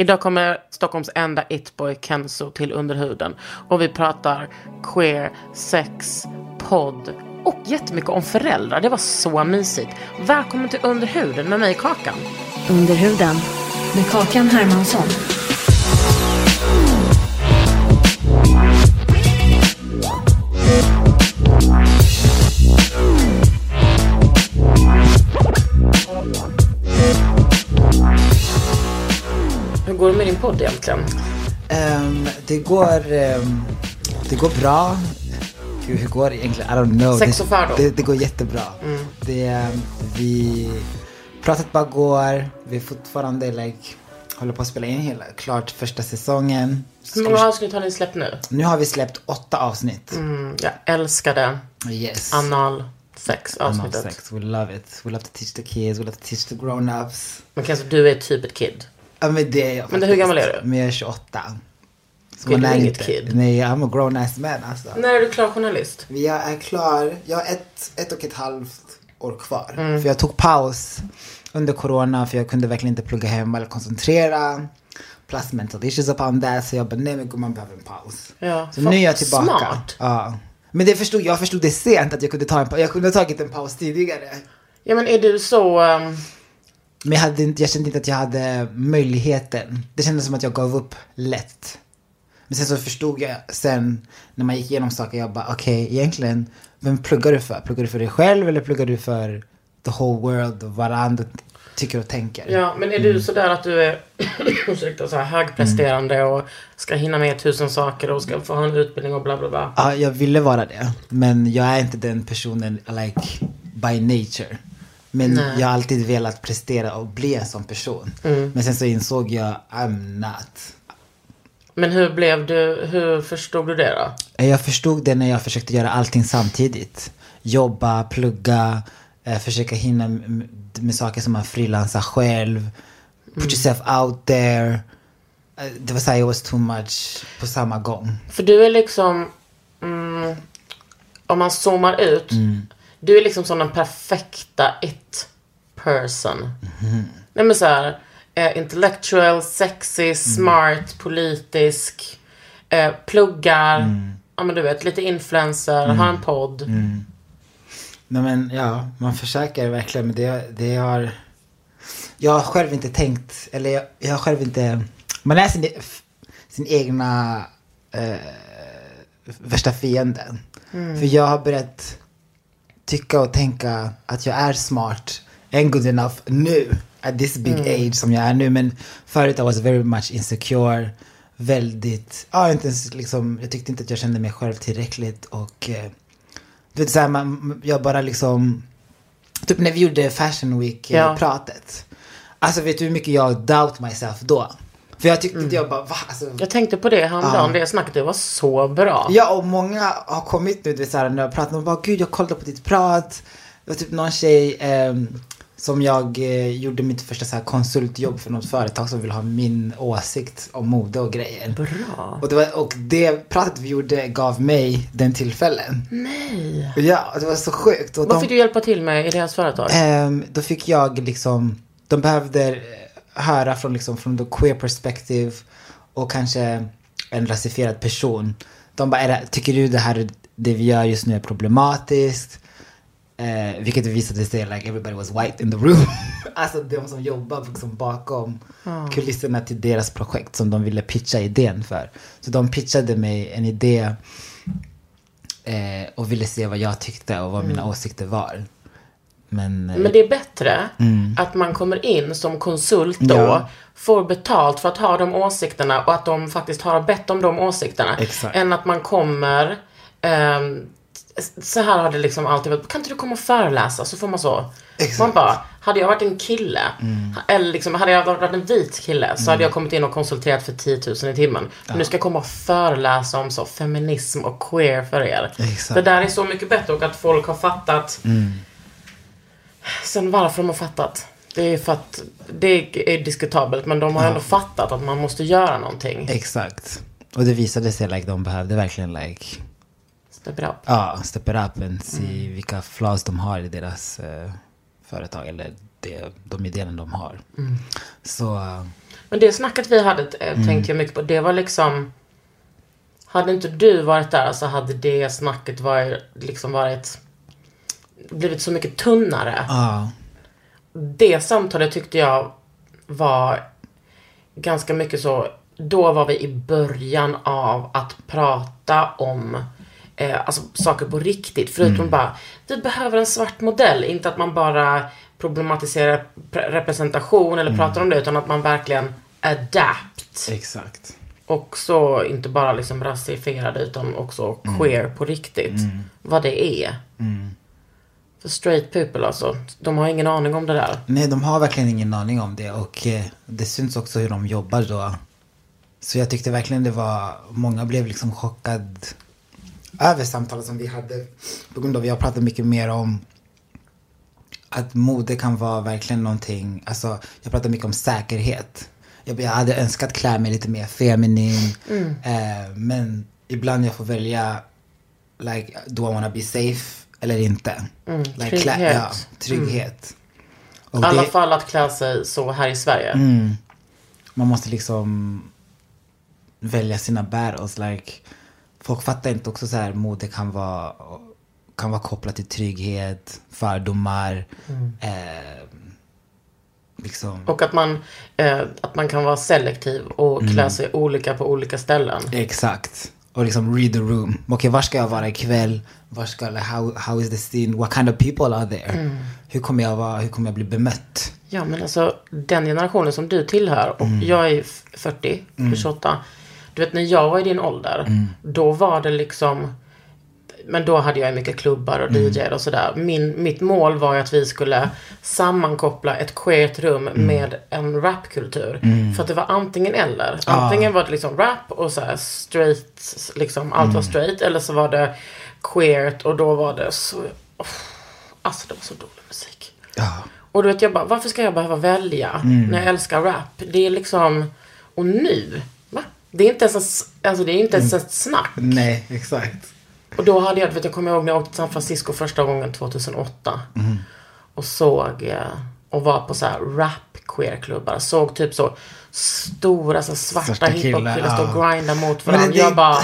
Idag kommer Stockholms enda itboy Kenzo till underhuden. Och vi pratar queer, sex, podd och jättemycket om föräldrar. Det var så mysigt. Välkommen till underhuden med mig Kakan. Under huden med Kakan Hermansson. Mm går det med din podd egentligen? Ehm, det går, ehm, det går bra. Gud, hur går det egentligen? I don't know. Sex det, och fördom. det, det går jättebra. Det, ehm, vi, pratet bara går. Vi är fortfarande like, håller på att spela in hela, klart första säsongen. Hur många avsnitt har ni släppt nu? Nu har vi släppt åtta avsnitt. Mm, jag älskade Yes. anal sex Anal avsnittet. sex. We love it. We love to teach the kids. We love to teach the grown-ups. Men kanske du är typ ett kid. Ja men det är jag Men hur faktiskt. gammal är du? Men jag är 28. Så man är inget inte. kid. Nej, I'm a grown ass man alltså. När är du klar journalist? Jag är klar. Jag har ett, ett och ett halvt år kvar. Mm. För jag tog paus under corona för jag kunde verkligen inte plugga hemma eller koncentrera. Plus mental issues upon that. Så jag bara, nej men gumman behöver en paus. Ja, Så nu är jag tillbaka. smart. Ja. Men det förstod, jag förstod det sent att jag kunde ta en paus. Jag kunde ha tagit en paus tidigare. Ja men är du så... ehm, Men jag, hade jag kände inte att jag hade möjligheten. Det kändes som att jag gav upp lätt. Men sen så förstod jag sen när man gick igenom saker, jag bara okej egentligen, vem pluggar du för? Pluggar du för dig själv eller pluggar du för the whole world och vad andra tycker och tänker? Ja, men är du sådär att du är ursäkta, så här högpresterande och ska hinna med tusen saker och ska få ha en utbildning och bla bla bla? Ja, jag ville vara det. Men jag är inte den personen like by nature. Men Nej. jag har alltid velat prestera och bli en sån person. Men sen så insåg jag I'm not. Men hur blev du, hur förstod du det då? Jag förstod det när jag försökte göra allting samtidigt. Jobba, plugga, eh, försöka hinna med saker som man frilansar själv. Put yourself out there. Eh, Det var såhär, it was too much på samma gång. För du är liksom, mm, om man zoomar ut, du är liksom som den perfekta it person. Nej men såhär, eh, intellectual, sexy, smart, politisk, eh, pluggar, ja men du vet, lite influencer, har en podd. Nej men ja, man försöker verkligen. Men det, det har... Jag har själv inte tänkt, eller jag, jag har själv inte... Man är sin, sin egna eh, värsta fiende. För jag har börjat tycka och tänka att jag är smart and good enough nu. At this big age som jag är nu. Men förut I was very much insecure. Väldigt, ja inte ens liksom, jag tyckte inte att jag kände mig själv tillräckligt och eh, du vet såhär, man, jag bara liksom, typ när vi gjorde Fashion Week Ja. ja. Alltså vet du hur mycket jag doubt myself då? För jag tyckte att jag bara, va? Alltså, Jag tänkte på det häromdagen, Ja. det snacket, det var så bra. Ja, och många har kommit nu, du vet, såhär, när jag pratar, och bara gud jag kollade på ditt prat. Det var typ någon tjej ehm, som jag eh, gjorde mitt första så här, konsultjobb för något företag som vill ha min åsikt om mode och grejer. Bra. Och det, var, och det pratet vi gjorde gav mig den tillfällen. Nej. Ja, det var så sjukt. Och Vad de- fick du hjälpa till med i deras företag? Ehm, då fick jag liksom, de behövde eh, höra från liksom från the queer perspective och kanske en rasifierad person. De bara, det, tycker du det här det vi gör just nu är problematiskt? Eh, vilket visade sig like everybody was white in the room. alltså de som jobbar liksom bakom kulisserna till deras projekt som de ville pitcha idén för. Så de pitchade mig en idé eh, och ville se vad jag tyckte och vad mina åsikter var. Men, eh, Men det är bättre att man kommer in som konsult då, Ja. får betalt för att ha de åsikterna och att de faktiskt har bett om de åsikterna. Exakt. Än att man kommer, ehm, så här har det liksom alltid varit, kan inte du komma och föreläsa? Så får man så. Exakt. Man bara, hade jag varit en kille, eller liksom, hade jag varit en vit kille så hade jag kommit in och konsulterat för 10 000 i timmen. Men nu ska jag komma och föreläsa om så feminism och queer för er. Exakt. Det där är så mycket bättre och att folk har fattat Sen varför de har fattat. Det är för att det är diskutabelt men de har ändå fattat att man måste göra någonting. Exakt. Och det visade sig like de behövde verkligen like Step it up. Ja, step it up and se vilka flaws de har i deras eh, företag eller det, de idéerna de har. Så eh, Men det snacket vi hade eh, tänkte jag mycket på. Det var liksom Hade inte du varit där så hade det snacket varit, liksom varit blivit så mycket tunnare. ja, Det samtalet tyckte jag var ganska mycket så, då var vi i början av att prata om eh, alltså, saker på riktigt. Förutom bara, vi behöver en svart modell. Inte att man bara problematiserar pre- representation eller pratar om det, utan att man verkligen adapt. exakt. Och så inte bara liksom rasifierade utan också queer på riktigt. Vad det är. För straight people alltså, de har ingen aning om det där. Nej, de har verkligen ingen aning om det och eh, det syns också hur de jobbar då. Så jag tyckte verkligen det var, många blev liksom chockad över samtalet som vi hade. På grund av vi har pratat mycket mer om att mode kan vara verkligen någonting, alltså jag pratar mycket om säkerhet. Jag, jag hade önskat klä mig lite mer feminin. Eh, men ibland jag får välja, like, do I wanna be safe eller inte? Like, klä- trygghet. ja, trygghet. Och I alla det- fall att klä sig så här i Sverige. man måste liksom välja sina battles. Like, folk fattar inte också så här, mode kan vara, kan vara kopplat till trygghet, fördomar. Eh, liksom. Och att man, eh, att man kan vara selektiv och klä sig olika på olika ställen. Exakt. Och liksom read the room. Okej, var ska jag vara ikväll? Var ska, how, how is the scene? What kind of people are there? Hur kommer jag vara, hur kommer jag bli bemött? Ja men alltså den generationen som du tillhör och jag är f- 40, 28. Du vet när jag var i din ålder, då var det liksom men då hade jag mycket klubbar och DJ och sådär. Min, mitt mål var ju att vi skulle sammankoppla ett queert rum med en rapkultur. För att det var antingen eller. Antingen var det liksom rap och så här straight, liksom allt var straight. Eller så var det queert och då var det så, oh, alltså det var så dålig musik. Ja. Och du vet jag bara, varför ska jag behöva välja när jag älskar rap? Det är liksom, och nu, va? Det är inte ens, alltså det är inte ens ett snack. Nej, exakt. Och då hade jag, vet jag kommer ihåg när jag åkte till San Francisco första gången 2008. Och såg, eh, och var på så här rap queerklubbar. Såg typ så stora så svarta Svarta killar, hiphop-killar stå och grinda mot varandra. det- Jag bara,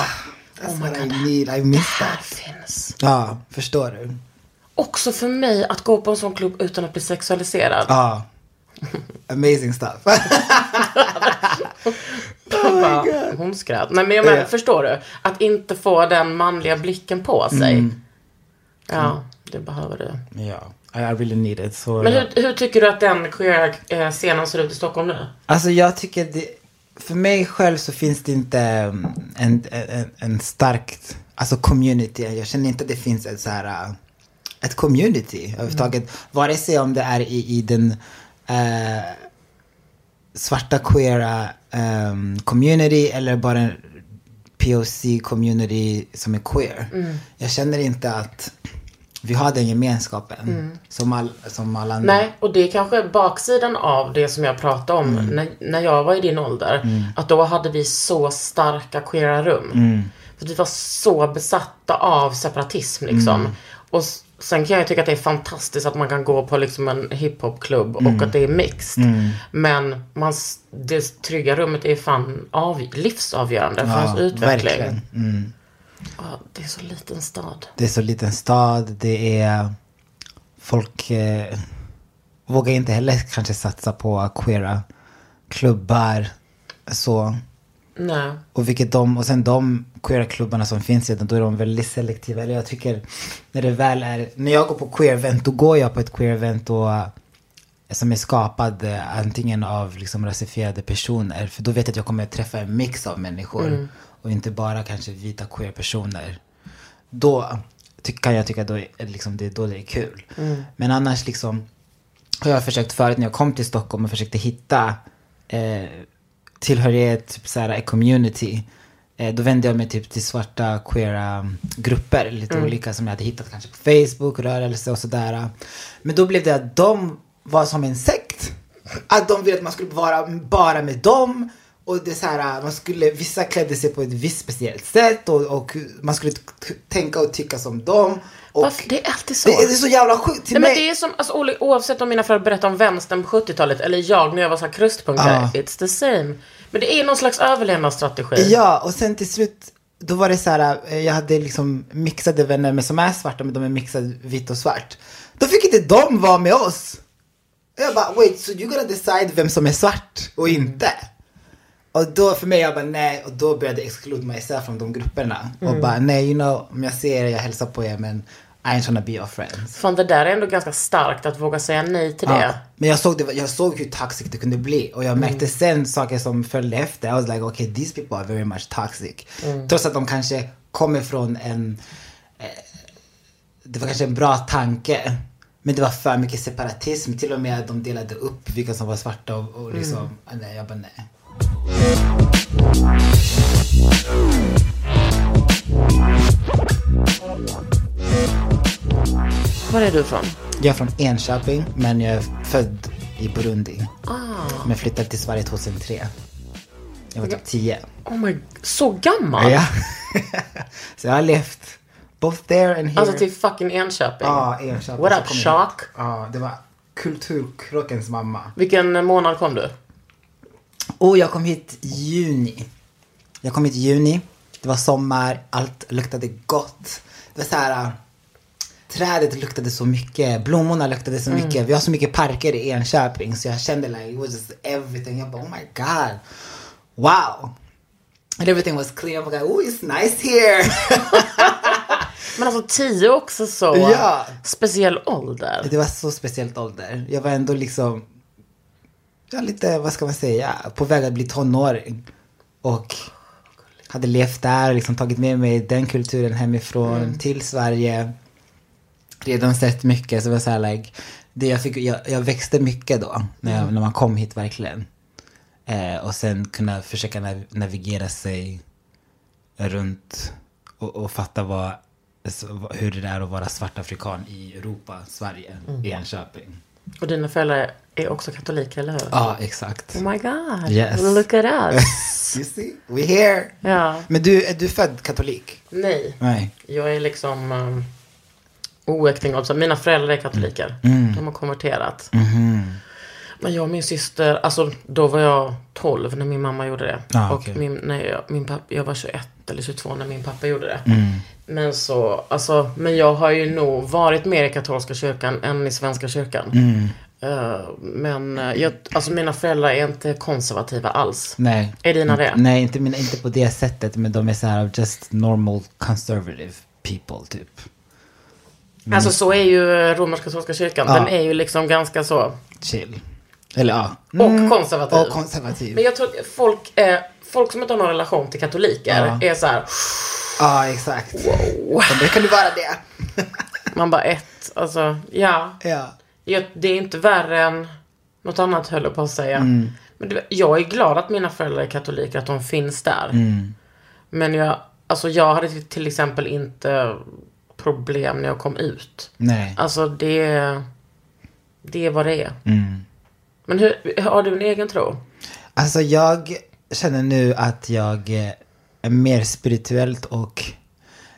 That's what I need, I miss här that. finns. Ja, förstår du? Också för mig att gå på en sån klubb utan att bli sexualiserad. Ja. Amazing stuff. Jag bara, hon skrät. Nej men jag menar, Ja. förstår du? Att inte få den manliga blicken på sig. Mm. Ja, det behöver du. ja, I, really need it. Så, Men hur, hur tycker du att den queer-scenen ser ut i Stockholm nu? Alltså jag tycker det, för mig själv så finns det inte um, en, en, en starkt, alltså community. Jag känner inte att det finns ett så här, uh, ett community överhuvudtaget. Vare sig om det är i, i den eh, svarta queera um, community eller bara en POC community som är queer. Jag känner inte att vi har den gemenskapen som, all, som alla andra. Nej, och det är kanske baksidan av det som jag pratade om Mm. när, när jag var i din ålder. Att då hade vi så starka queera rum. Mm. För vi var så besatta av separatism liksom. Mm. Och sen kan jag tycka att det är fantastiskt att man kan gå på liksom en hiphopklubb Mm. och att det är mixed. Men man, det trygga rummet är fan av, livsavgörande för ens utveckling. Mm. Ja, det är så liten stad. Det är så liten stad, det är folk... Eh, vågar inte heller kanske satsa på queera klubbar. Så. Nej. Och, vilket de, och sen de queera klubbarna som finns redan, då är de väldigt selektiva. Eller jag tycker, när det väl är, när jag går på queer-event, då går jag på ett queer-event och, eh, som är skapad eh, antingen av liksom rasifierade personer. För då vet jag att jag kommer att träffa en mix av människor. Och inte bara kanske vita queer-personer. Då kan jag tycka att då är, liksom, det, då det är kul. Men annars liksom, har jag försökt förut när jag kom till Stockholm och försökte hitta eh, tillhörighet, typ såhär, a community. Eh, då vände jag mig typ till svarta queera um, grupper, lite olika som jag hade hittat kanske på Facebook, rörelse och sådär. Men då blev det att de var som en sekt. Att de ville att man skulle vara bara med dem. Och det är så här, man skulle, vissa klädde sig på ett visst speciellt sätt och, och man skulle tänka och tycka som dem. Och Varför? Det är alltid så. det, det är så jävla sjukt. Till Nej, men mig, det är som, alltså, oavsett om mina föräldrar berättar om vänstern på 70-talet eller jag när jag var så här krustpunktare. Ja. It's the same. Men det är någon slags överlevnadsstrategi. Ja, och sen till slut, då var det så här, eh, jag hade liksom mixade vänner med som är svarta, men de är mixade vitt och svart. Då fick inte de vara med oss. Jag bara, wait, so you gotta decide vem som är svart och inte? Och då för mig, jag bara nej, och då började jag exclude myself från de grupperna. Och bara, nej, you know, om jag ser er, jag hälsar på er, men I ain't to be your friends. Fan, det där är ändå ganska starkt att våga säga nej till det. Ja, men jag såg, det, jag såg hur toxic det kunde bli. Och jag märkte sen saker som följde efter. I was like, okay, these people are very much toxic. Trots att de kanske kommer från en... Eh, det var kanske en bra tanke. Men det var för mycket separatism. Till och med att de delade upp vilka som var svarta och, och liksom... Nej, jag bara nej. Var är du ifrån? Jag är från Enköping, men jag är född i Burundi. Men flyttade till Sverige 2003. Jag var typ 10. Oh my, så gammal? Ja. så jag har levt both there and here. Alltså till fucking Enköping? Ja, Enköping. What up, Shock? Ja, det var kulturkrockens mamma. Vilken månad kom du? Och jag kom hit i juni. Jag kom hit i juni. Det var sommar, allt luktade gott. Det var så här... äh, Trädet luktade så mycket, blommorna luktade så mycket. Vi har så mycket parker i Enköping så jag kände like it was just everything. Jag bara oh my god. Wow. And everything was clean. I'm like, oh it's nice here. Men alltså tio också så Ja. speciell ålder. Det var så speciellt ålder. Jag var ändå liksom, ja lite, vad ska man säga, på väg att bli tonåring. Och hade levt där, liksom tagit med mig den kulturen hemifrån till Sverige. Redan sett mycket, så det var så här like, det jag, fick, jag, jag växte mycket då, när, jag, när man kom hit verkligen. Eh, och sen kunna försöka nav- navigera sig runt och, och fatta vad, hur det är att vara svart afrikan i Europa, Sverige, i Enköping. Och dina föräldrar är också katoliker, eller hur? Ja, exakt. Oh my god. Yes. Look at us. You see, we're here. ja. Men du, är du född katolik? Nej. Nej. Jag är liksom um, oäkting. Så mina föräldrar är katoliker. Mm. De har konverterat. Mm-hmm. Men jag och min syster, alltså då var jag 12 när min mamma gjorde det. Ah, och okej. min, nej, jag, min pappa, jag var 21 eller 22 när min pappa gjorde det. Mm. Men så, alltså, men jag har ju nog varit mer i katolska kyrkan än i svenska kyrkan. Mm. Eh, men eh, jag, alltså mina föräldrar är inte konservativa alls. Nej. Är dina det? Nej, inte, mina, inte på det sättet. Men de är så här just normal conservative people, typ. Alltså så är ju romersk-katolska kyrkan. Ja. Den är ju liksom ganska så. Chill. Eller ja. Och konservativ. Och konservativ. Men jag tror att folk, eh, folk som inte har någon relation till katoliker Ja. är så här. Ja, exakt. Wow. det kan du vara det. Man bara ett, alltså ja. ja. Jag, det är inte värre än något annat höll jag på att säga. Mm. Men det, jag är glad att mina föräldrar är katoliker, att de finns där. Mm. Men jag, alltså jag hade till, exempel inte problem när jag kom ut. Nej. Alltså det, det är vad det är. Mm. Men hur, har du en egen tro? Alltså jag känner nu att jag är mer spirituellt och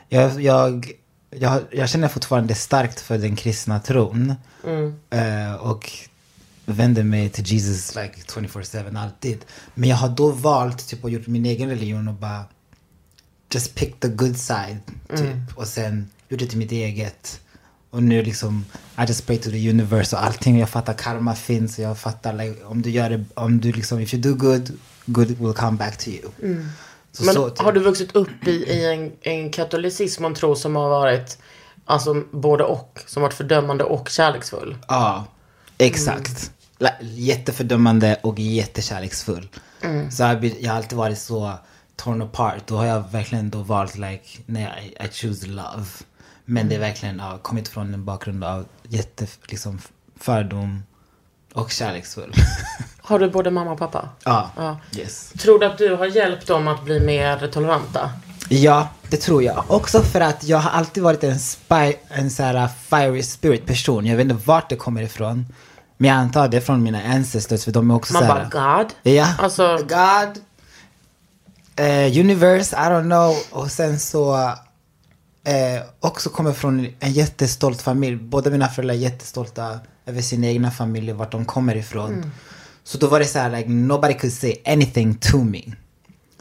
jag, jag, jag, jag känner fortfarande starkt för den kristna tron. Eh, och vänder mig till Jesus like 24-7 alltid. Men jag har då valt typ och gjort min egen religion och bara just pick the good side typ. Och sen gjort det till mitt eget. Och nu liksom, I just pray to the universe och allting. Jag fattar karma finns och jag fattar like, om du gör det, om du liksom, if you do good, good will come back to you. Så, Men så, typ. har du vuxit upp i, i en, en katolicism och en tro som har varit alltså både och, som varit fördömande och kärleksfull? Ja, exakt. La- Jättefördömande och jättekärleksfull. Så jag, jag har alltid varit så torn apart. Då har jag verkligen då valt like, nej, I, I choose love. Men det är verkligen ja, kommit från en bakgrund av jätte, liksom, fördom och kärleksfull. Har du både mamma och pappa? ja, Ja. yes. Tror du att du har hjälpt dem att bli mer toleranta? Ja, det tror jag. Också för att jag har alltid varit en, spy, en så här fiery spirit person. Jag vet inte vart det kommer ifrån. Men jag antar det från mina ancestors för de är också Man så här, bara, God? Ja, Alltså- God, eh, universe, I don't know. Och sen så eh, också kommer från en jättestolt familj. Båda mina föräldrar är jättestolta över sina egna familjer, vart de kommer ifrån. Så då var det så här, like, nobody could say anything to me.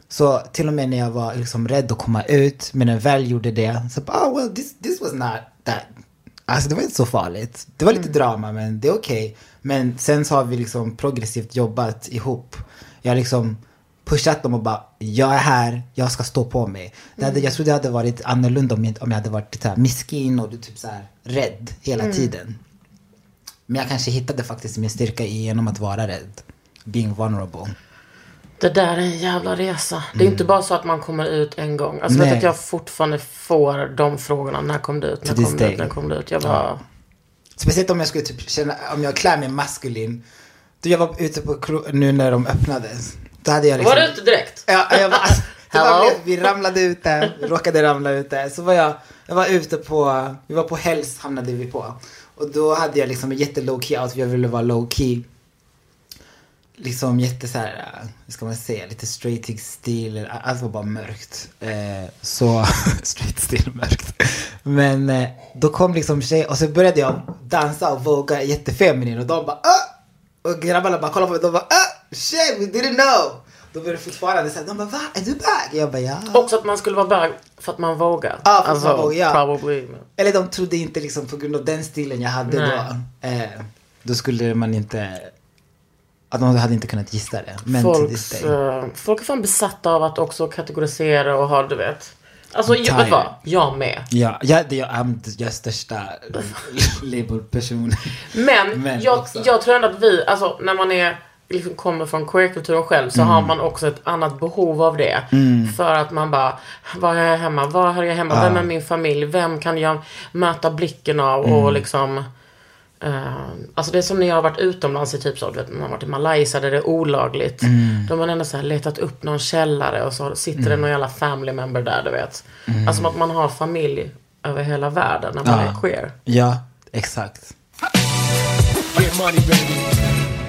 Så till och med när jag var liksom rädd att komma ut, men när jag väl gjorde det, så bara, oh well this, this was not that. Alltså det var inte så farligt. Det var lite drama men det är okej. Men sen så har vi liksom progressivt jobbat ihop. Jag har liksom pushat dem och bara, jag är här, jag ska stå på mig. Det hade, jag tror det hade varit annorlunda om jag, om jag hade varit så här miskin och typ så här rädd hela tiden. Men jag kanske hittade faktiskt min styrka genom att vara rädd. Being vulnerable. Det där är en jävla resa. Det är inte bara så att man kommer ut en gång. Alltså vet Mm. Nej. du att jag fortfarande får de frågorna. När kom du ut? När kom du ut? När kom du ut? Jag bara... Speciellt om jag skulle typ känna, om jag klär mig maskulin. Då jag var ute på kro- nu när de öppnades. Då hade jag liksom... Var du ute direkt? Ja, jag var, det var, vi ramlade ut där, råkade ramla ut där. Så var jag, jag var ute på, vi var på Hells hamnade vi på. Och då hade jag liksom en jätte low key outfit, jag ville vara low key. Liksom jätte så här, eh, hur ska man säga, lite straight stil, allt var bara mörkt. Eh, så, straight stil mörkt. Men eh, då kom liksom tjej, och så började jag dansa och våga jättefeminin och de bara Åh! Och grabbarna bara kollade på mig, de bara Åh! Shit, we didn't know! Då började fortfarande säga, de bara va? Är du back? Jag bara ja. Också att man skulle vara bög för att man vågar. Ja, för att alltså, man vågar, ja. Probably. Eller de trodde inte liksom på grund av den stilen jag hade Nej. då. Eh, då skulle man inte, att de hade inte kunnat gissa det. Men Folks, eh, folk är fan besatta av att också kategorisera och ha, du vet. Alltså, jag, vet vad? Jag med. Ja, jag, det, jag är jag är största labelperson. Men, Men jag, jag tror ändå att vi, alltså när man är, liksom kommer från queerkulturen själv så Mm. har man också ett annat behov av det. För att man bara, var är jag hemma? Var hör jag hemma? Vem är min familj? Vem kan jag möta blicken av? Mm. Och liksom eh, alltså det är som när jag har varit utomlands i typ så, du vet, man har varit i Malaysia där det är olagligt. Mm. Då har man ändå så här letat upp någon källare och så sitter det någon jävla family member där, du vet. Alltså som att man har familj över hela världen när man Mm. Ja. är queer. Ja, exakt.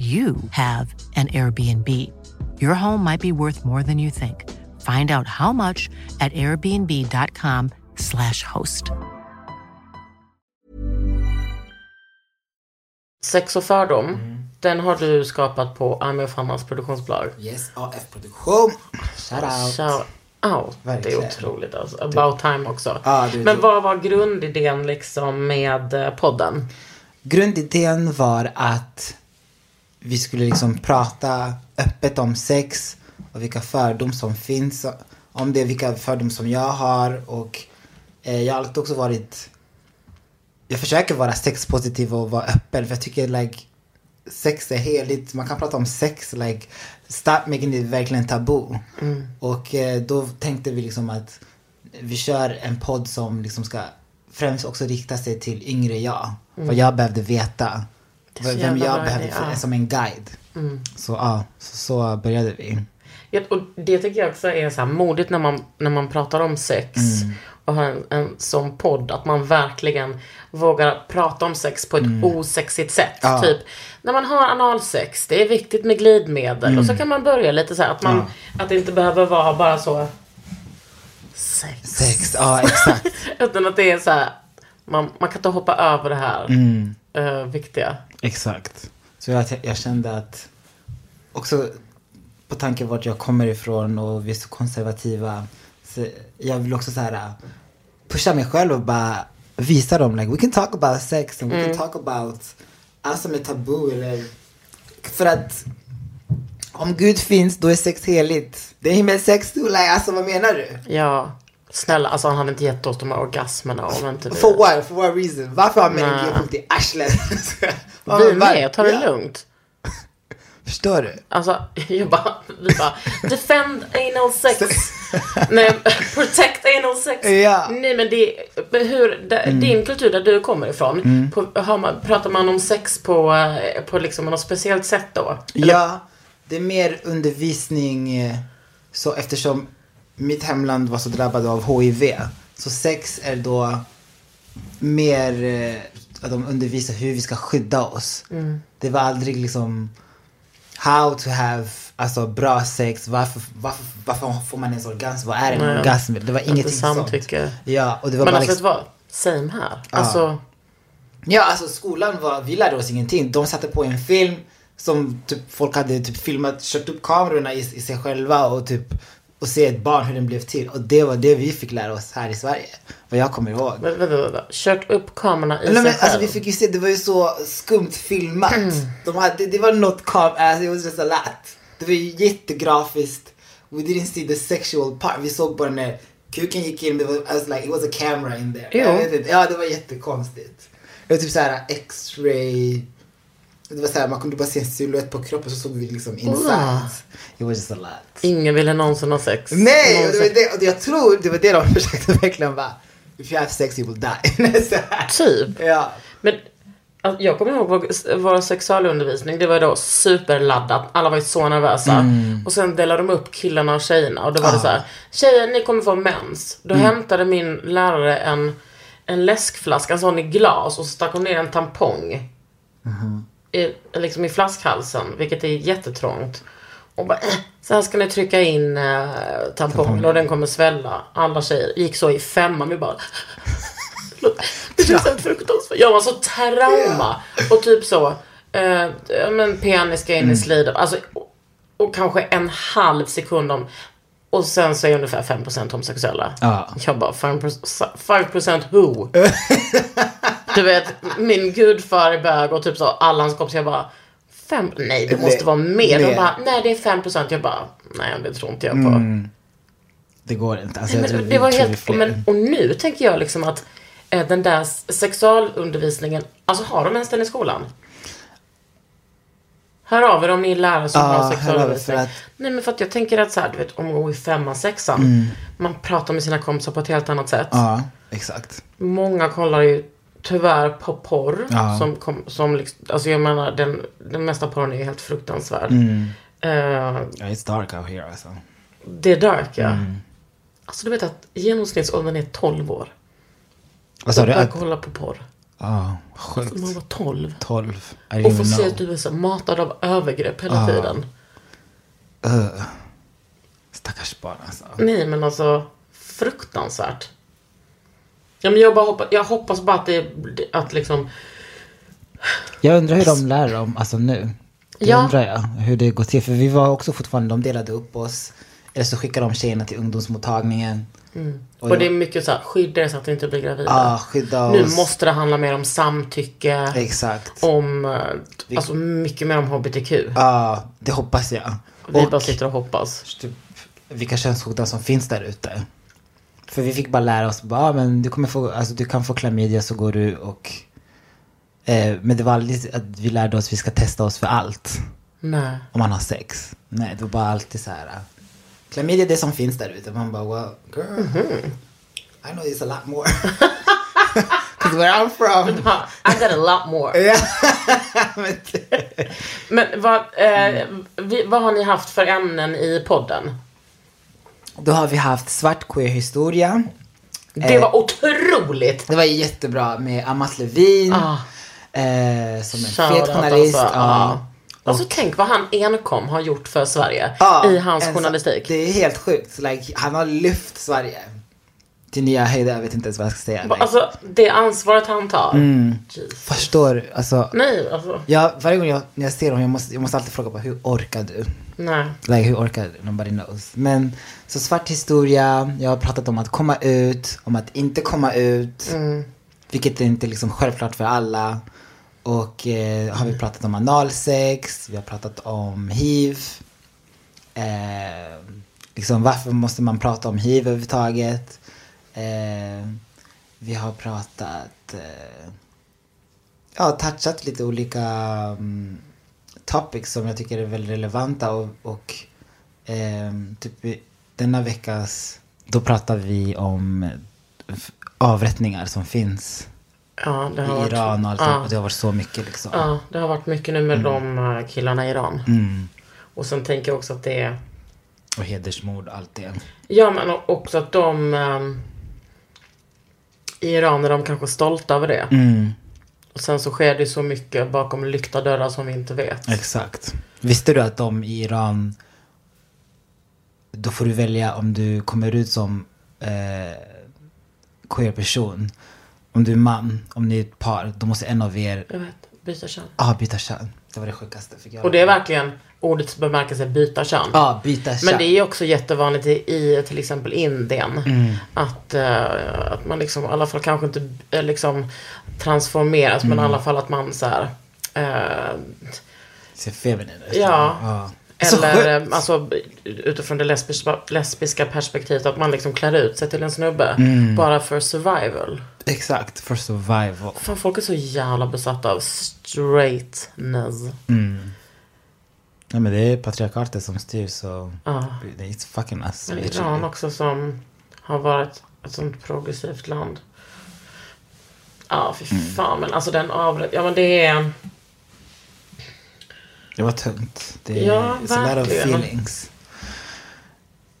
you have an Airbnb. Your home might be worth more than you think. Find out how much at airbnb.com/slash host. Sex och fördom, Mm. den har du skapat på Ami och Fannas produktionsbolag. Yes, AF-produktion. Shout out. Shout out. Det Verkligen. är otroligt alltså. About time också. Ja, det är Men det. vad var grundidén liksom med eh, podden? Grundidén var att vi skulle liksom prata öppet om sex och vilka fördomar som finns om det, vilka fördomar som jag har och eh, jag har alltid också varit, jag försöker vara sexpositiv och vara öppen för jag tycker like sex är heligt, man kan prata om sex, like stop making it verkligen tabu. Och eh, då tänkte vi liksom att vi kör en podd som liksom ska främst också rikta sig till yngre jag. Vad jag behövde veta. Vem jag behövde ja. som en guide. Så ja, så, så började vi. Ja, och det tycker jag också är så här modigt när man, när man pratar om sex Mm. och har en, en sån podd. Att man verkligen vågar prata om sex på ett osexigt sätt. Mm. Ja. Typ när man har analsex, det är viktigt med glidmedel. Och Mm. så kan man börja lite så här att, man, att det inte behöver vara bara så sex. Sex, ja exakt. Utan att det är så här, man, man kan inte hoppa över det här Mm. eh, viktiga. Exakt. Så jag, jag kände att också på tanke vart jag kommer ifrån och vi är så konservativa. Så jag vill också så här uh, pusha mig själv och bara visa dem like we can talk about sex and we can talk about allt som är tabu eller för att om Gud finns då är sex heligt. Det är himmelssex du, like, alltså vad menar du? Ja, snälla, alltså han hade inte gett oss de här orgasmerna om inte vi... For what? For what reason? Varför har män Nej. g-punkt i arslet? Vi med, ta det Ja. lugnt. Förstår du? Alltså, jag bara, vi bara, defend anal sex. Nej, protect anal sex. Ja. Mm. Nej men det, hur, där, din kultur där du kommer ifrån, på, har man, pratar man om sex på, eh, på liksom något speciellt sätt då? Ja, det är mer undervisning eh, så eftersom mitt hemland var så drabbat av HIV. Så sex är då mer eh, att de undervisar hur vi ska skydda oss. Det var aldrig liksom how to have alltså, bra sex, varför, varför, varför får man ens orgasm, vad är en Nej. orgasm? Det var ingenting samtycke. sånt. Ja, och det var Men bara alltså, liksom, vet du vad? Same här. Alltså, Ja, alltså skolan var, vi lärde oss ingenting. De satte på en film som typ, folk hade typ filmat, kört upp kamerorna i, i sig själva och typ och se ett barn hur den blev till. Och det var det vi fick lära oss här i Sverige. Vad jag kommer ihåg. vänta, vänta. Kört upp kamerorna i Nej, sig men, själv. alltså, vi fick ju se, det var ju så skumt filmat. De hade, det, det var något kam, alltså, it was just a lot. Det var ju jättegrafiskt. We didn't see the sexual part. Vi såg bara när kuken gick in, det var, I was like, it was a camera in there. Jo. Jag vet inte, ja, det var jättekonstigt. Det var typ såhär x-ray. Det var såhär, man kunde bara se en silhuett på kroppen så såg vi liksom inside. It was just a lot. Ingen ville någonsin ha sex. Nej, och det var Någonsin. det, och jag tror det var det de försökte verkligen bara. If you have sex you will die. Så här. Typ. Ja. Men alltså, jag kommer ihåg vår, vår sexualundervisning. Det var då superladdat. Alla var ju så nervösa. Mm. Och sen delade de upp killarna och tjejerna. Och då var det Ah. så här. Tjejer, ni kommer få mens. Då Mm. hämtade min lärare en, en läskflaska, en sån i glas. Och så stack hon ner en tampong. Mm-hmm. I, liksom i flaskhalsen. Vilket är jättetrångt. Och bara, äh, så här ska ni trycka in eh, tampongen och den kommer svälla. Alla tjejer gick så i femman. Vi bara. Det känns helt fruktansvärt. Jag var så trauma. Och typ så. Eh, men penis ska in i slidet. Alltså, och, och kanske en halv sekund om. Och sen så är ungefär 5% homosexuella. Ja. Jag bara 5%, 5% who? du vet, min gudfar är bög och typ så alla hans kompisar jag bara Fem, nej det måste Nej, vara mer. De bara, nej det är 5%. Jag bara, nej det tror inte jag på. Det går inte. Alltså, tror Men, det var helt, men, och nu tänker jag liksom att eh, den där sexualundervisningen, alltså har de ens den i skolan? Hör av er om ni är lärare som Ja, har er sexualundervisning. att- Nej men för att jag tänker att så här, du vet om man går i femman, sexan, man pratar med sina kompisar på ett helt annat sätt. Ja, exakt. Många kollar ju tyvärr på porr. Ja. Som, kom, som liksom, alltså jag menar den, den mesta porren är helt fruktansvärd. Mm. Ja, it's dark out here alltså. det är dark ja. Mm. Alltså du vet att genomsnittsåldern är 12 år. Vad sa du? Att- kolla på porr. Ja, sjukt. Man var 12. 12. I didn't Och få even se att du är så matad av övergrepp hela Ah. tiden. Ugh. Stackars barn alltså. Nej men alltså, fruktansvärt. Ja, men jag, bara hoppas, jag hoppas bara att det att liksom, Jag undrar hur de lär dem, alltså nu. Det Ja. undrar jag, hur det går till. För vi var också fortfarande, de delade upp oss. Eller så skickade de tjejerna till ungdomsmottagningen. och, det är mycket så här, skydda er så att ni inte blir gravida. Ja, skydda nu oss. måste det handla mer om samtycke. Exakt. Om, eh, alltså mycket mer om HBTQ. Ja, det hoppas jag. Vi Och bara sitter och hoppas. typ, vilka könssjukdomar som finns där ute. För vi fick bara lära oss, bara, ah, men du, kommer få, alltså, du kan få klamydia så går du och... Eh, men det var aldrig att vi lärde oss att vi ska testa oss för allt. Nej. Om man har sex. Nej, det var bara alltid så här. Klamydia är det som finns där ute. Man bara, well, girl. I know there's a lot more. Cause where I'm from. I got a lot more. Men vad, eh, vi, vad har ni haft för ämnen i podden? Då har vi haft svart queer historia. Det var otroligt! Det var jättebra med Amat Levin. Ah. Eh, som en Shoutout fet journalist. alltså. ja. Alltså tänk vad han enkom har gjort för Sverige i hans en- journalistik. Det är helt sjukt. Like, han har lyft Sverige. Till nya höjder. Jag vet inte ens vad jag ska säga. Like, Alltså det ansvaret han tar. Mm. Förstår, alltså. Nej, alltså. Jag, varje gång jag, när jag ser honom, jag måste, jag måste alltid fråga på hur orkar du? Nej. Like, hur orkar? Nobody knows. Men, så svart historia, jag har pratat om att komma ut, om att inte komma ut. Vilket är inte liksom självklart för alla. Och eh, har vi pratat om analsex, vi har pratat om hiv. Eh, liksom varför måste man prata om hiv överhuvudtaget? Eh, vi har pratat, eh, ja, touchat lite olika mm, topics som jag tycker är väldigt relevanta och, och ehm, typ denna veckas, då pratar vi om avrättningar som finns Ja, i varit, Iran och allt ja. och det har varit så mycket liksom. Ja, det har varit mycket nu med de eh, killarna i Iran. Mm. Och sen tänker jag också att det är Och hedersmord och allt det. Ja, men också att de ehm, i Iran är de kanske stolta över det. Mm, Och sen så sker det så mycket bakom lyckta dörrar som vi inte vet. exakt. Visste du att de i Iran, då får du välja om du kommer ut som eh, queer person. Om du är man, om ni är ett par, då måste en av er Jag vet, byta kön. ah, byta kön. Det var det sjukaste. Fick jag Och det är verkligen ordets bemärkelse byta kön. Ja, byta kön. Men det är också jättevanligt i, i till exempel Indien. Mm. Att, eh, att man liksom, i alla fall kanske inte eh, liksom transformeras, Mm. men i alla fall att man så här, eh, Ser feminin ut. Ja. ja. Så Eller sjukt. eh, alltså utifrån det lesbiska, lesbiska perspektivet att man liksom klär ut sig till en snubbe. Mm. Bara för survival. Exakt, for survival. Fan folk är så jävla besatta av straightness. Ja men det är patriarkatet som styr så Ja. it's fucking us. Men. Iran också som har varit ett sånt progressivt land. Ja, fy Mm. fan. Men alltså den avrätt... Ja, men det är... Det var tungt. Det är Ja, it's a lot of feelings.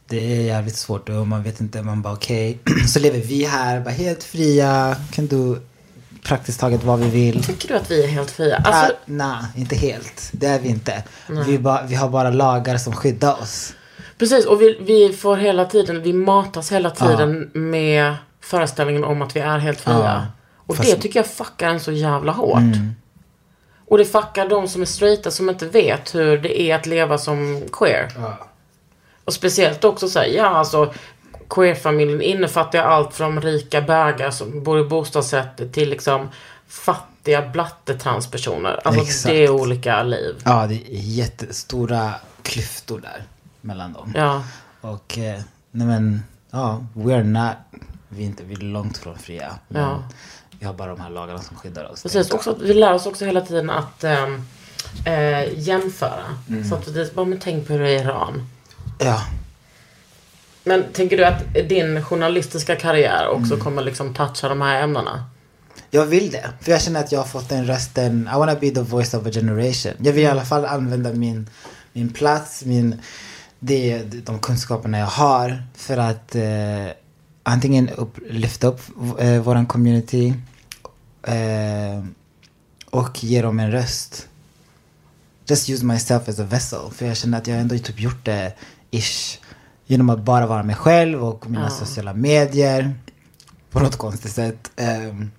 Det är jävligt svårt och man vet inte, man bara okej. så lever vi här, bara helt fria, kan du praktiskt taget vad vi vill. Tycker du att vi är helt fria? Alltså, Ah, Nej, inte helt. Det är vi inte. Vi, ba, vi har bara lagar som skyddar oss. Precis, och vi, vi får hela tiden, vi matas hela tiden med föreställningen om att vi är helt fria. Ja, och fast- det tycker jag fuckar en så jävla hårt. Mm. Och det fuckar de som är straighta som inte vet hur det är att leva som queer. Och speciellt också säga, ja alltså queerfamiljen innefattar allt från rika bögar som bor i bostadsrätter till liksom fattiga blattetranspersoner. Alltså Exakt. det är olika liv. Ja, det är jättestora klyftor där mellan dem. Ja. Och, eh, nej men, ja, we're not, vi är inte, vi är långt från fria. Ja. Vi har bara de här lagarna som skyddar oss. Precis, också vi lär oss också hela tiden att ehm, eh, jämföra. Mm. Så att är bara, men tänk på hur det är i Iran. Ja, Men tänker du att din journalistiska karriär också Mm. kommer liksom toucha de här ämnena? jag vill det. För jag känner att jag har fått den rösten, I wanna be the voice of a generation. Jag vill i alla fall använda min, min plats, min, det, de kunskaperna jag har för att eh, antingen upp, lyfta upp eh, våran community eh, och ge dem en röst. Just use myself as a vessel. För jag känner att jag ändå typ gjort det ish. Genom att bara vara mig själv och mina sociala medier. På något konstigt sätt. Ehm,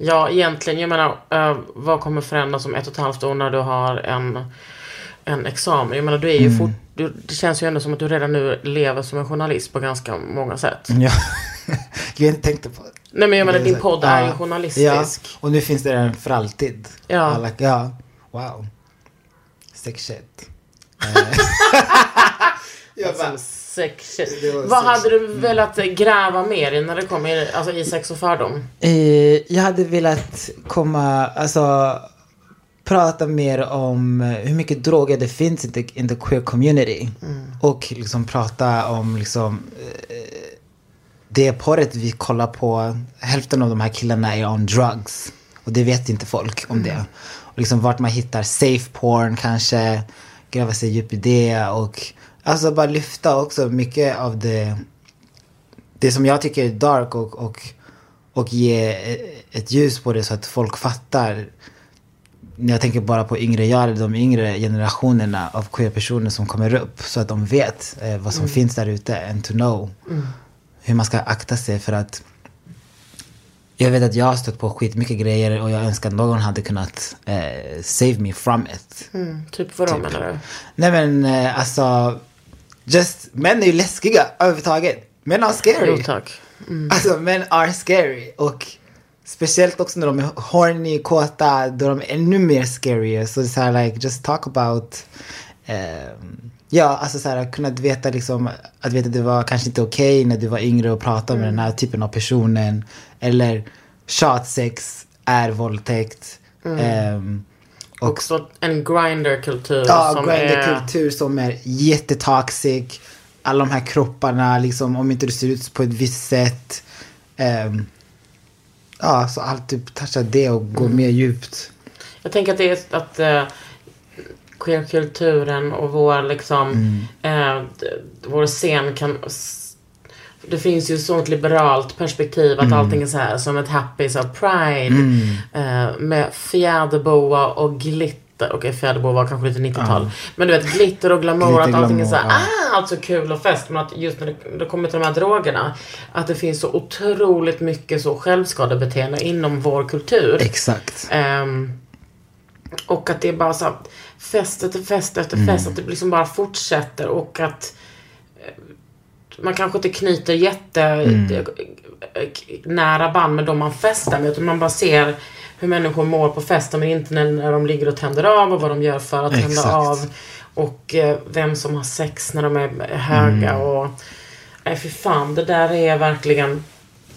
Ja, egentligen. Jag menar, eh, vad kommer förändras om ett och ett halvt år när du har en, en examen? Jag menar, du är ju Mm. fort, du, det känns ju ändå som att du redan nu lever som en journalist på ganska många sätt. ja. jag inte tänkte på Nej, men jag menar, din podd är ju Ja. journalistisk. Ja, och nu finns det den för alltid. Ja. Alla, ja. Wow. Sick shit. Jag bara, sex shit. Vad sex- hade du velat gräva mer i när det kommer alltså, i sex och fördom? Eh, jag hade velat komma, alltså prata mer om eh, hur mycket droger det finns i the, in the queer community. Och liksom prata om liksom eh, det porret vi kollar på. Hälften av de här killarna är on drugs. Och det vet inte folk om det. Och liksom vart man hittar safe porn kanske. Gräva sig djupt i det och alltså bara lyfta också mycket av det det som jag tycker är dark och, och, och ge ett ljus på det så att folk fattar. När jag tänker bara på yngre jag, eller de yngre generationerna av queer-personer som kommer upp. Så att de vet eh, vad som finns där ute and to know. Hur man ska akta sig för att jag vet att jag har stött på skitmycket grejer och jag önskar att någon hade kunnat eh, save me from it. Typ vadå menar du? Nej men eh, alltså, just, män är ju läskiga överhuvudtaget. Män är scary. Jo tack. Alltså män are scary. Och speciellt också när de är horny, kåta, då de är ännu mer scary. Så det är så här, like, just talk about ehm, Ja, alltså så här, kunna veta liksom, att veta att det var kanske inte okej när du var yngre och prata med den här typen av personen. Eller shotsex är våldtäkt. Ehm, och Också en grinder-kultur Ja, som är... grinderkultur som är jättetoxic. Alla de här kropparna, liksom, om inte du ser ut på ett visst sätt. Ehm, ja, så allt typ toucha det och gå mer djupt. Jag tänker att det är att uh, queerkulturen och vår liksom, eh, d- vår scen kan det finns ju sånt liberalt perspektiv att allting är så här som ett happy så pride eh, med fjäderboa och glitter. Okej, fjäderboa var kanske lite 90-tal. Men du vet, glitter och glamour, att Glitter, allting är så här, glamour, ah, allt så kul och fest. Men att just när det, det kommer till de här drogerna, att det finns så otroligt mycket så självskadebeteende inom vår kultur. Exakt. Ehm, och att det är bara så här, fest efter fest efter fest. Att det liksom bara fortsätter och att eh, man kanske inte knyter jätte eh, nära band med de man festar med. Utan man bara ser hur människor mår på festen men inte när, de ligger och tänder av och vad de gör för att tända Exakt. av. Och eh, vem som har sex när de är höga och... Nej fy fan, det där är verkligen...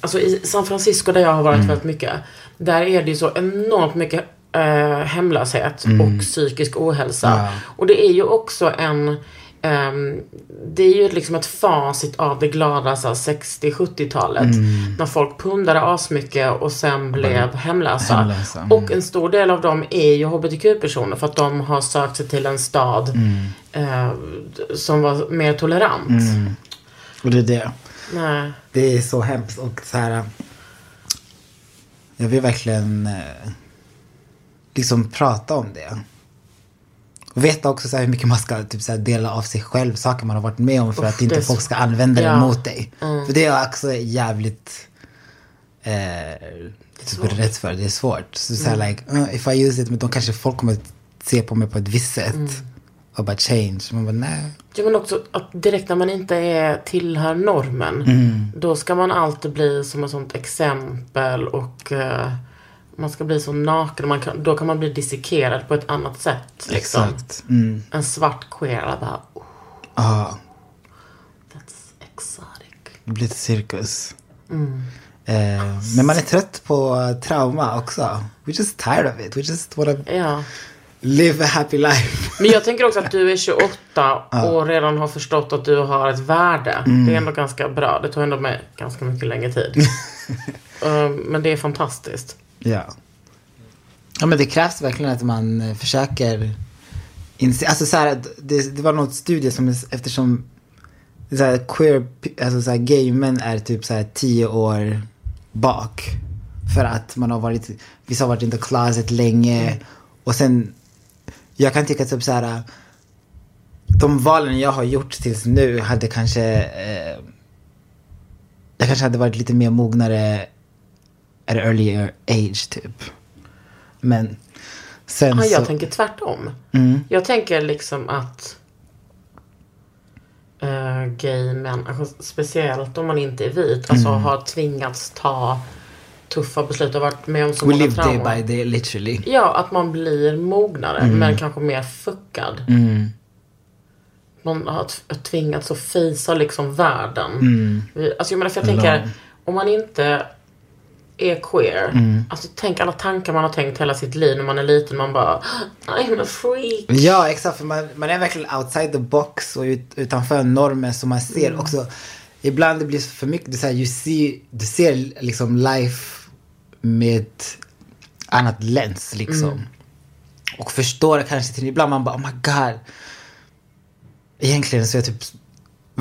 Alltså i San Francisco där jag har varit väldigt mycket. Där är det ju så enormt mycket eh, hemlöshet och psykisk ohälsa. Ja. Och det är ju också en... ehm, det är ju liksom ett facit av det glada så här, 60-70-talet. När folk pundade asmycket och sen blev hemlösa. Hemlösa, mm. Och en stor del av dem är ju hbtq-personer för att de har sökt sig till en stad eh, som var mer tolerant. Och det är det. Nej. Det är så hemskt och så här. Jag vill verkligen eh, liksom prata om det. Och veta också så hur mycket man ska typ så dela av sig själv, saker man har varit med om för Uff, att det inte folk ska använda det Ja. mot dig. För det är också jävligt eh, typ rädd för. Det är svårt. Så, så här, like, uh, if I use it, men då kanske folk kommer se på mig på ett visst sätt. Och bara change. Man bara, nej. Ja men också att direkt när man inte är, tillhör normen. Då ska man alltid bli som ett sånt exempel och eh, man ska bli så naken. Man kan, då kan man bli dissekerad på ett annat sätt. Liksom. Exakt. Mm. En svart queer alla bara, oh, Ja, that's exotic. det blir ett cirkus. Eh, men man är trött på trauma också. We're just tired of it. We just wanna Ja. live a happy life. Men jag tänker också att du är 28 och redan har förstått att du har ett värde. Det är ändå ganska bra. Det tar ändå med ganska mycket längre tid. Eh, men det är fantastiskt. Ja. Ja men det krävs verkligen att man eh, försöker inse, alltså så här, det, det var något studie som, eftersom så här, queer, alltså så här, gay män är typ så här tio år bak. För att man har varit, vissa har varit in the closet länge. Och sen, jag kan tycka typ så här, de valen jag har gjort tills nu hade kanske, eh, jag kanske hade varit lite mer mognare at an earlier age typ. Men sen Ja, jag så... tänker tvärtom. Mm. Jag tänker liksom att uh, gay män, alltså, speciellt om man inte är vit, alltså Mm. har tvingats ta tuffa beslut och varit med om så We många live day trauman. by day literally. Ja, att man blir mognare Mm. men kanske mer fuckad. man har tvingats att fejsa liksom världen. Mm. Alltså jag menar, för jag tänker, om man inte är queer. Mm. Alltså tänk alla tankar man har tänkt hela sitt liv när man är liten. Man bara, I'm a freak. Ja, exakt. För man, man är verkligen outside the box och ut, utanför normen som man ser också. Ibland det blir för mycket, är så här, you see, du ser liksom life med annat lens liksom. Och förstår kanske till ibland man bara, oh my god. Egentligen så är jag typ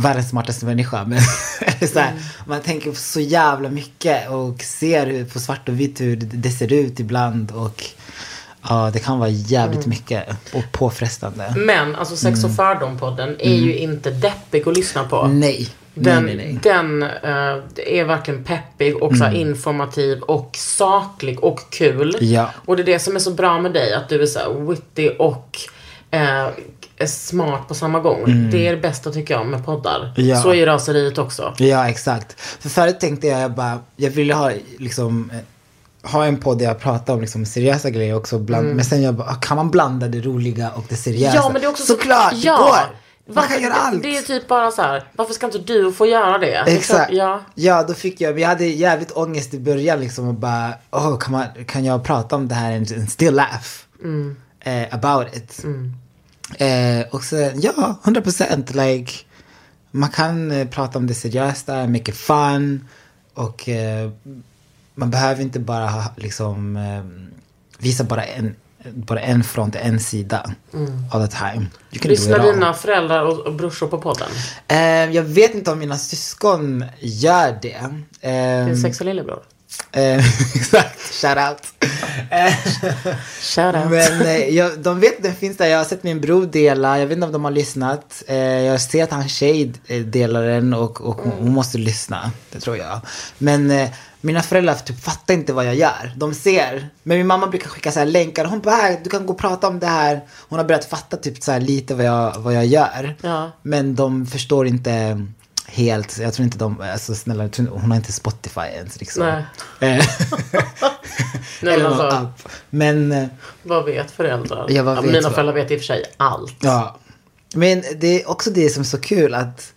världens smartaste människa. Men så här, man tänker på så jävla mycket och ser på svart och vitt hur det, ser ut ibland. Och ja, det kan vara jävligt mycket och påfrestande. Men alltså Sex och fördom-podden är ju inte deppig att lyssna på. Mm. Nej. Den, nej, nej, nej. den eh, är verkligen peppig och här informativ och saklig och kul. Ja. Och det är det som är så bra med dig, att du är så witty och är smart på samma gång. Det är det bästa tycker jag med poddar. Mm. Ja. Så är ju raseriet också. Ja, exakt. För förut tänkte jag, jag bara, jag ville ha liksom eh, ha en podd där jag pratar om liksom seriösa grejer också. Bland, Men sen jag bara, ah, kan man blanda det roliga och det seriösa? Ja, men det är också så- Såklart, ja. det går. Man kan göra allt. Det, är typ bara så här, varför ska inte du få göra det? Exakt. Ja. Ja, då fick jag, jag hade jävligt ångest i början liksom och bara, oh, kan, man, kan jag prata om det här and, still laugh eh, about it? Eh, och sen, ja, 100 procent, like, man kan eh, prata om det seriösa, make it fun och eh, man behöver inte bara ha, liksom eh, visa bara en, bara en front, en sida all the time. Lyssnar dina föräldrar och, och brorsor på podden? Eh, jag vet inte om mina syskon gör det. Eh, Din sex och lillebror? Eh, exakt, shout out. Eh, Shout out. men eh, jag, de vet att den finns där. Jag har sett min bror dela. Jag vet inte om de har lyssnat. Eh, jag ser att hans tjej delar den och, och hon, måste lyssna. Det tror jag. Men mina föräldrar typ fattar inte vad jag gör. De ser. Men min mamma brukar skicka så här länkar. Hon bara, "Här, du kan gå och prata om det här. Hon har börjat fatta typ så här lite vad jag, vad jag gör. Ja. Men de förstår inte helt. Jag tror inte de, alltså snälla, hon har inte Spotify ens liksom. Nej. Eh, eller någon alltså, app. Men eh, vad vet föräldrar? Ja, vad vet mina vad? föräldrar vet i och för sig allt. Ja. Men det är också det som är så kul att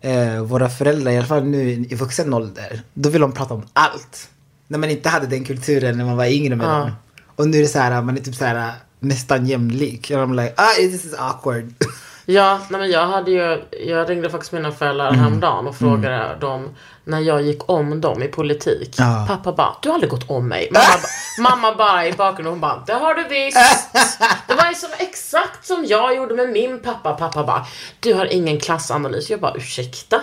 eh, våra föräldrar, i alla fall nu i vuxen ålder, då vill de prata om allt. När man inte hade den kulturen när man var yngre med Ja. dem. Och nu är det så här, man är typ så här nästan jämlik. Och de like, ah this is awkward. Ja, nej men jag hade ju, jag ringde faktiskt mina föräldrar Mm. häromdagen och frågade dem när jag gick om dem i politik. Ja. Pappa bara, du har aldrig gått om mig. Mamma, ba, mamma bara i bakgrunden, hon bara, det har du visst. Det var ju som, exakt som jag gjorde med min pappa. Pappa bara, du har ingen klassanalys. Jag bara, ursäkta?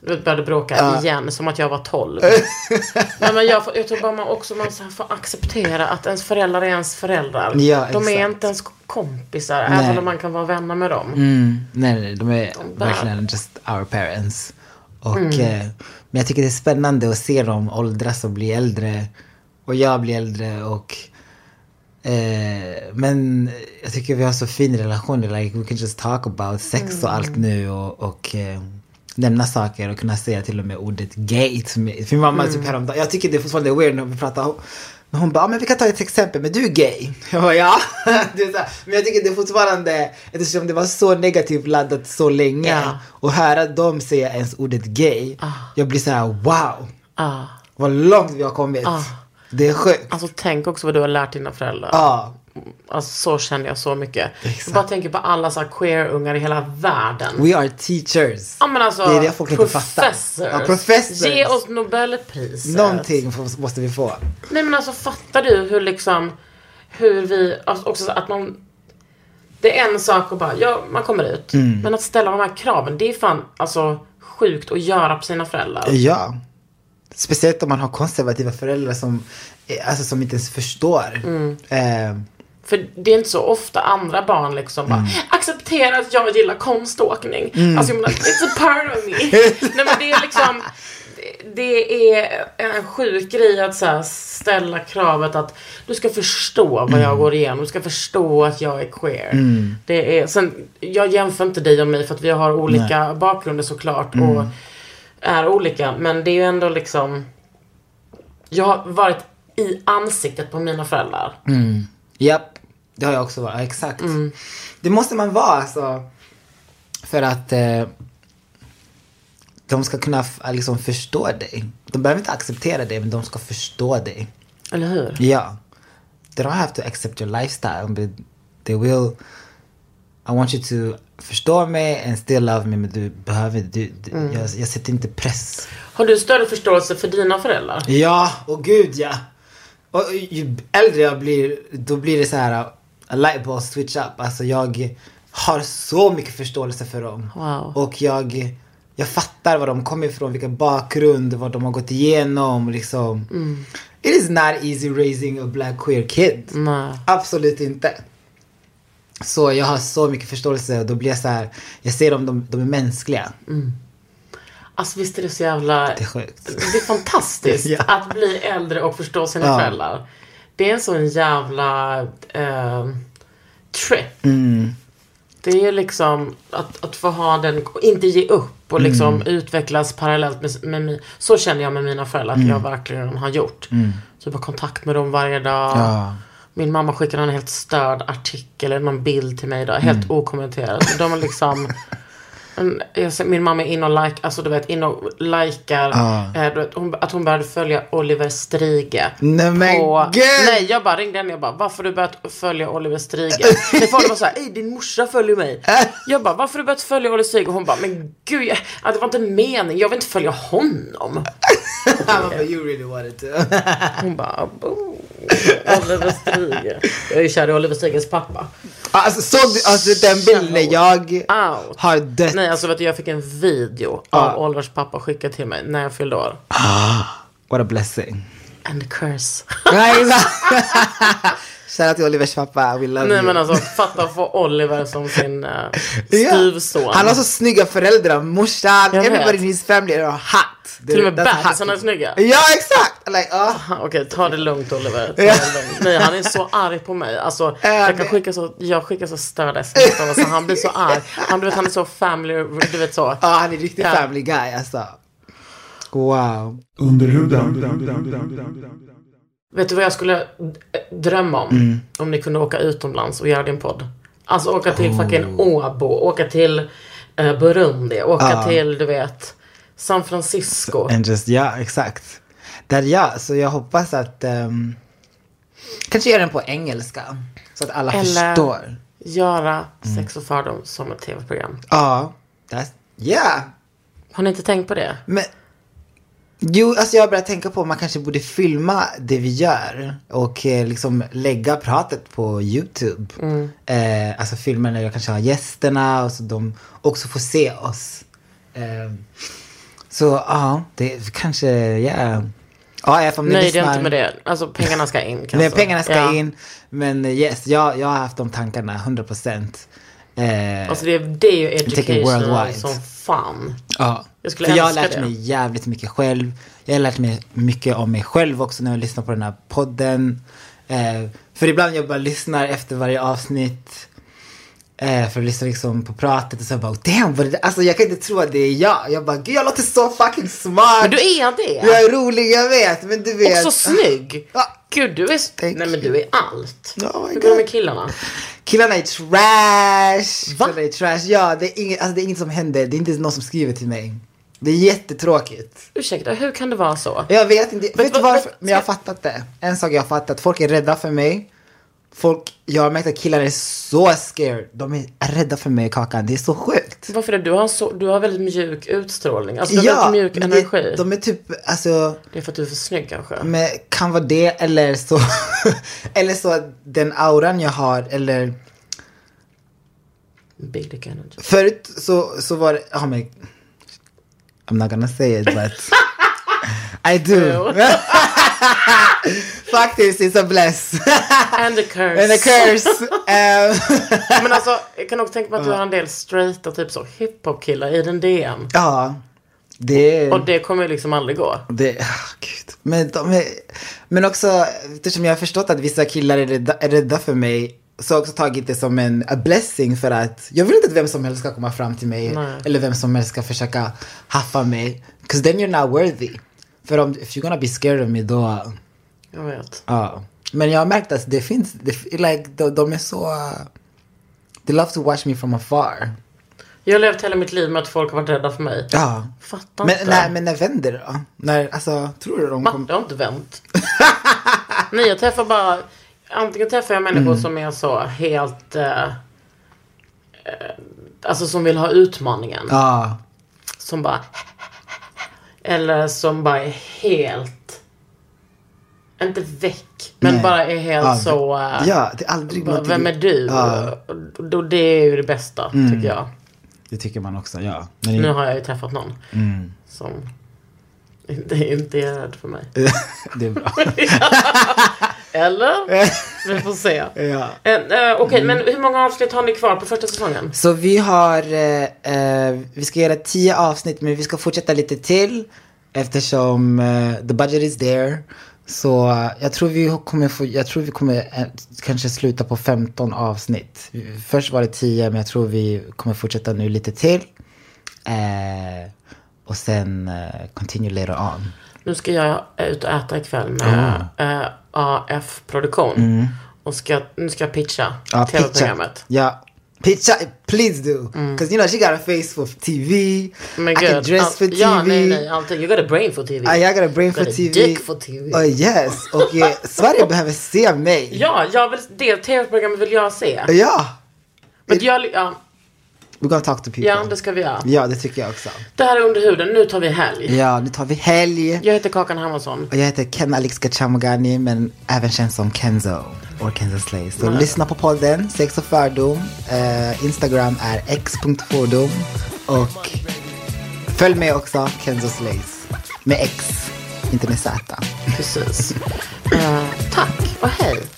Vi började bråka igen, som att jag var 12. Nej, men jag, jag tror bara man också man får acceptera att ens föräldrar är ens föräldrar. Ja, De är exakt. inte ens kompisar, Nej. även om man kan vara vänner med dem. Mm, nej, nej, de är bara- verkligen just our parents. Och, eh, men jag tycker det är spännande att se dem åldras och bli äldre. Och jag blir äldre och eh, men jag tycker vi har så fin relation. Like, we can just talk about sex och allt nu och, och eh, nämna saker och kunna säga till och med ordet gay. För min mamma typ häromdagen, jag tycker det är fortfarande weird när vi pratar men hon bara, "Ja, men vi kan ta ett exempel, men du är gay. Jag bara, ja. Det är så här, men jag tycker det är fortfarande, eftersom det var så negativt laddat så länge. Ja. Och höra dem säga ens ordet gay. Jag blir så här, wow. Ah. Vad långt vi har kommit. Det är sjukt. Alltså tänk också vad du har lärt dina föräldrar. Ja. Alltså så känner jag så mycket. Exakt. Jag bara tänker på alla så queer-ungar i hela världen. We are teachers. Ja men alltså, det är det folk inte fattar. Ja, professors. Ge oss Nobelpriset. Någonting måste vi få. Nej men alltså fattar du hur liksom, hur vi, alltså också så att man, det är en sak att bara, ja man kommer ut. Mm. Men att ställa de här kraven, det är fan alltså sjukt att göra på sina föräldrar. Ja. Speciellt om man har konservativa föräldrar som, eh, alltså, som inte ens förstår. Mm. Eh, För det är inte så ofta andra barn liksom bara accepterar att jag gillar konståkning. Alltså jag menar, it's a part of me. Nej men det är liksom, det- är en sjuk grej att så ställa kravet att du ska förstå vad jag går igenom. Du ska förstå att jag är queer. Det är, sen, jag jämför inte dig och mig för att vi har olika bakgrunder såklart. Och är olika. Men det är ju ändå liksom, jag har varit i ansiktet på mina föräldrar. Japp, det har jag också varit. Ja, Exakt. Det måste man vara alltså. För att eh, de ska kunna f- liksom förstå dig. De behöver inte acceptera dig, men de ska förstå dig. Eller hur? Ja. They don't have to accept your lifestyle, but they will. I want you to förstå mig and still love me, men du behöver, du, du, Mm. jag, jag sätter inte press. Har du större förståelse för dina föräldrar? Ja, och gud ja. Och ju äldre jag blir, då blir det så här, a light bulb switch up. Alltså jag har så mycket förståelse för dem. Wow. Och jag, jag fattar var de kommer ifrån, vilken bakgrund, vad de har gått igenom. Liksom. It is not easy raising a black queer kid. Nej. Absolut inte. Så jag har så mycket förståelse och då blir jag så här, jag ser dem, de, de är mänskliga. Alltså visst är det så jävla... Det är sjukt. Det är fantastiskt Ja. att bli äldre och förstå sina Ja. föräldrar. Det är en sån jävla eh, trip. Mm. Det är liksom att, att få ha den, och inte ge upp och liksom Mm. utvecklas parallellt med, med mi- Så känner jag med mina föräldrar att jag verkligen har gjort. Typ ha kontakt med dem varje dag. Mm. Ja. Min mamma skickade en helt störd artikel eller någon bild till mig idag. Helt Mm. okommenterat. De är liksom... Min mamma är inne och like, alltså du vet, inne och likar. Eh, du vet, hon, att hon började följa Oliver Strige. Nej, men på, gud! Nej, jag bara ringde henne jag bara, varför har du börjat följa Oliver Strige? Nej, folk var såhär, ej din morsa följer mig. Jag bara, varför har du börjat följa Oliver Strige? Och hon bara, men gud, jag, ja, det var inte meningen, jag vill inte följa honom. But you really wanted to. Hon bara, "Boo, Oliver Strige. Jag är ju kär i Oliver Striges pappa. Alltså, så, alltså den bilden jag Out. har dött. Nej, alltså vet du, jag fick en video Ja. av Olivers pappa skickad till mig när jag fyllde år. What a blessing. And a curse. Shoutout till Olivers pappa, we love Nej you. men alltså, fatta att få Oliver som sin uh, Ja. styvson. Han har så snygga föräldrar, morsan, everybody in his family are hot. Till och med bebisarna är snygga. Ja exakt! Like, ah. Ha, Okej, ta det lugnt Oliver. Ta det lugnt. Nej, han är så arg på mig. Alltså, Äh, jag kan skicka så, jag skickar så störda sms alltså, Han blir så arg. Han, du vet, han är så family, du vet så. Ja, han är riktigt Ja. family guy alltså. Wow. Vet du vad jag skulle drömma om? Mm. Om ni kunde åka utomlands och göra din podd. Alltså åka till Oh. fucking Åbo, åka till eh, Burundi, åka Ja. till, du vet, San Francisco. And just, ja exakt. Där ja, så jag hoppas att um, kanske göra den på engelska. Så att alla Eller- förstår. Göra Mm. Sex och fördom som ett tv-program. Ja, that's, yeah. Har ni inte tänkt på det? Men, jo, alltså jag har börjat tänka på att man kanske borde filma det vi gör och eh, liksom lägga pratet på YouTube. Eh, alltså filma när jag kanske har gästerna och så de också får se oss. Eh, så ja, det kanske, ja. Ja, ja, ni Nej, det lyssnar- är inte med det. Alltså pengarna ska in kanske. Nej, pengarna ska Ja. in. Men yes, jag, jag har haft de tankarna, 100 procent. Eh, Alltså det, är- det är ju educational som fan. Ja. Jag skulle För jag har lärt det. mig jävligt mycket själv. Jag har lärt mig mycket om mig själv också när jag lyssnar på den här podden. Eh, för ibland jag bara lyssnar efter varje avsnitt. Eh, för att lyssna liksom på pratet och så bara damn, vad det? Alltså jag kan inte tro att det är jag. Jag bara gud jag låter så fucking smart. Men du är det. Jag är rolig, jag vet. Men du vet. Och så snygg. Ja. Gud, du är... Thank Nej men du är allt. Oh Hur går det med killarna? Killarna är trash. Va? Killarna är trash. Ja, det är, inget, alltså, det är inget som händer. Det är inte någon som skriver till mig. Det är jättetråkigt. Ursäkta, hur kan det vara så? Jag vet inte. Vet, du varför? Men jag har fattat det. En sak jag har fattat. Folk är rädda för mig. Folk, jag har märkt att killar är så scared. De är rädda för mig Kakan. Det är så sjukt. Varför det? Du har, så, du har väldigt mjuk utstrålning. Alltså du har väldigt mjuk energi. det, de är typ, alltså, Det är för att du är för snygg kanske. men kan vara det eller så, eller så den auran jag har eller Big dick energy. Förut så, så var det, oh my, I'm not gonna say it but I do. Faktiskt, it's a bless. And a curse. And a curse. Um, Men alltså, jag kan också tänka mig att du har en del straighta typ så hiphop-killar i den DM. ja, det Och det kommer ju liksom aldrig gå. Det, ah, gud. Men, de är, men också, eftersom jag har förstått att vissa killar är rädda, är rädda för mig, så har jag också tagit det som en a blessing för att jag vill inte att vem som helst ska komma fram till mig. Nej. Eller vem som helst ska försöka haffa mig. Because then you're not worthy. För om, if you're gonna be scared of me då, Jag vet. ja. Men jag har märkt att det finns, det, like, de, de är så, uh, they love to watch me from afar. Jag har levt hela mitt liv med att folk har varit rädda för mig. Ja. Fattar Men, inte. nej, men när vänder det då? När, alltså, tror du de kommer... Det har inte vänt. Nej, jag träffar bara... Antingen träffar jag människor Mm. som är så helt... Eh, eh, alltså som vill ha utmaningen. Ja. Som bara... Eller som bara är helt... Inte väck. Men Nej. bara är helt Ja, så... eh, Ja, det är aldrig bara, Vem är du? Ja. Mm. Då, det är ju det bästa, tycker jag. Det tycker man också, ja. Men det- Nu har jag ju träffat någon Mm. som inte, inte är rädd för mig. det är bra. Eller? Vi får se. ja. Eh, Okej, men hur många avsnitt har ni kvar på första säsongen? Så vi har, eh, vi ska göra tio avsnitt men vi ska fortsätta lite till eftersom eh, the budget is there. Så jag tror vi kommer få, jag tror vi kommer kanske sluta på 15 avsnitt. Först var det 10 men jag tror vi kommer fortsätta nu lite till. Och sen continue later on. Nu ska jag ut och äta ikväll med eh, AF Produktion. Och ska, nu ska jag pitcha Mm. Pitcha. tv-programmet. Ja. Pitcha, please do. Because you know she got a face for TV. Men I can gud, dress all- for TV. Ja, nej, nej, allting. You got a brain for TV. I, I got a brain You for got a TV. dick for TV. Oh yes. Och eh, Sverige behöver se mig. Ja, jag vill, det tv-programmet vill jag se. Ja. Men jag, ja, We're gonna talk to people. ja, det ska vi göra. Ja, det tycker jag också. Det här är Under huden, nu tar vi helg. Ja, nu tar vi helg. Jag heter Kakan Hermansson. Och jag heter Ken Alex Gachamogani men även känd som Kenzo. Och Kenzo Slay. Så lyssna på podden Sex och fördom. Eh, Instagram är x.fordom. Och följ med också Kenzo Slays. Med X, inte med Z. Precis. Eh, tack och hej.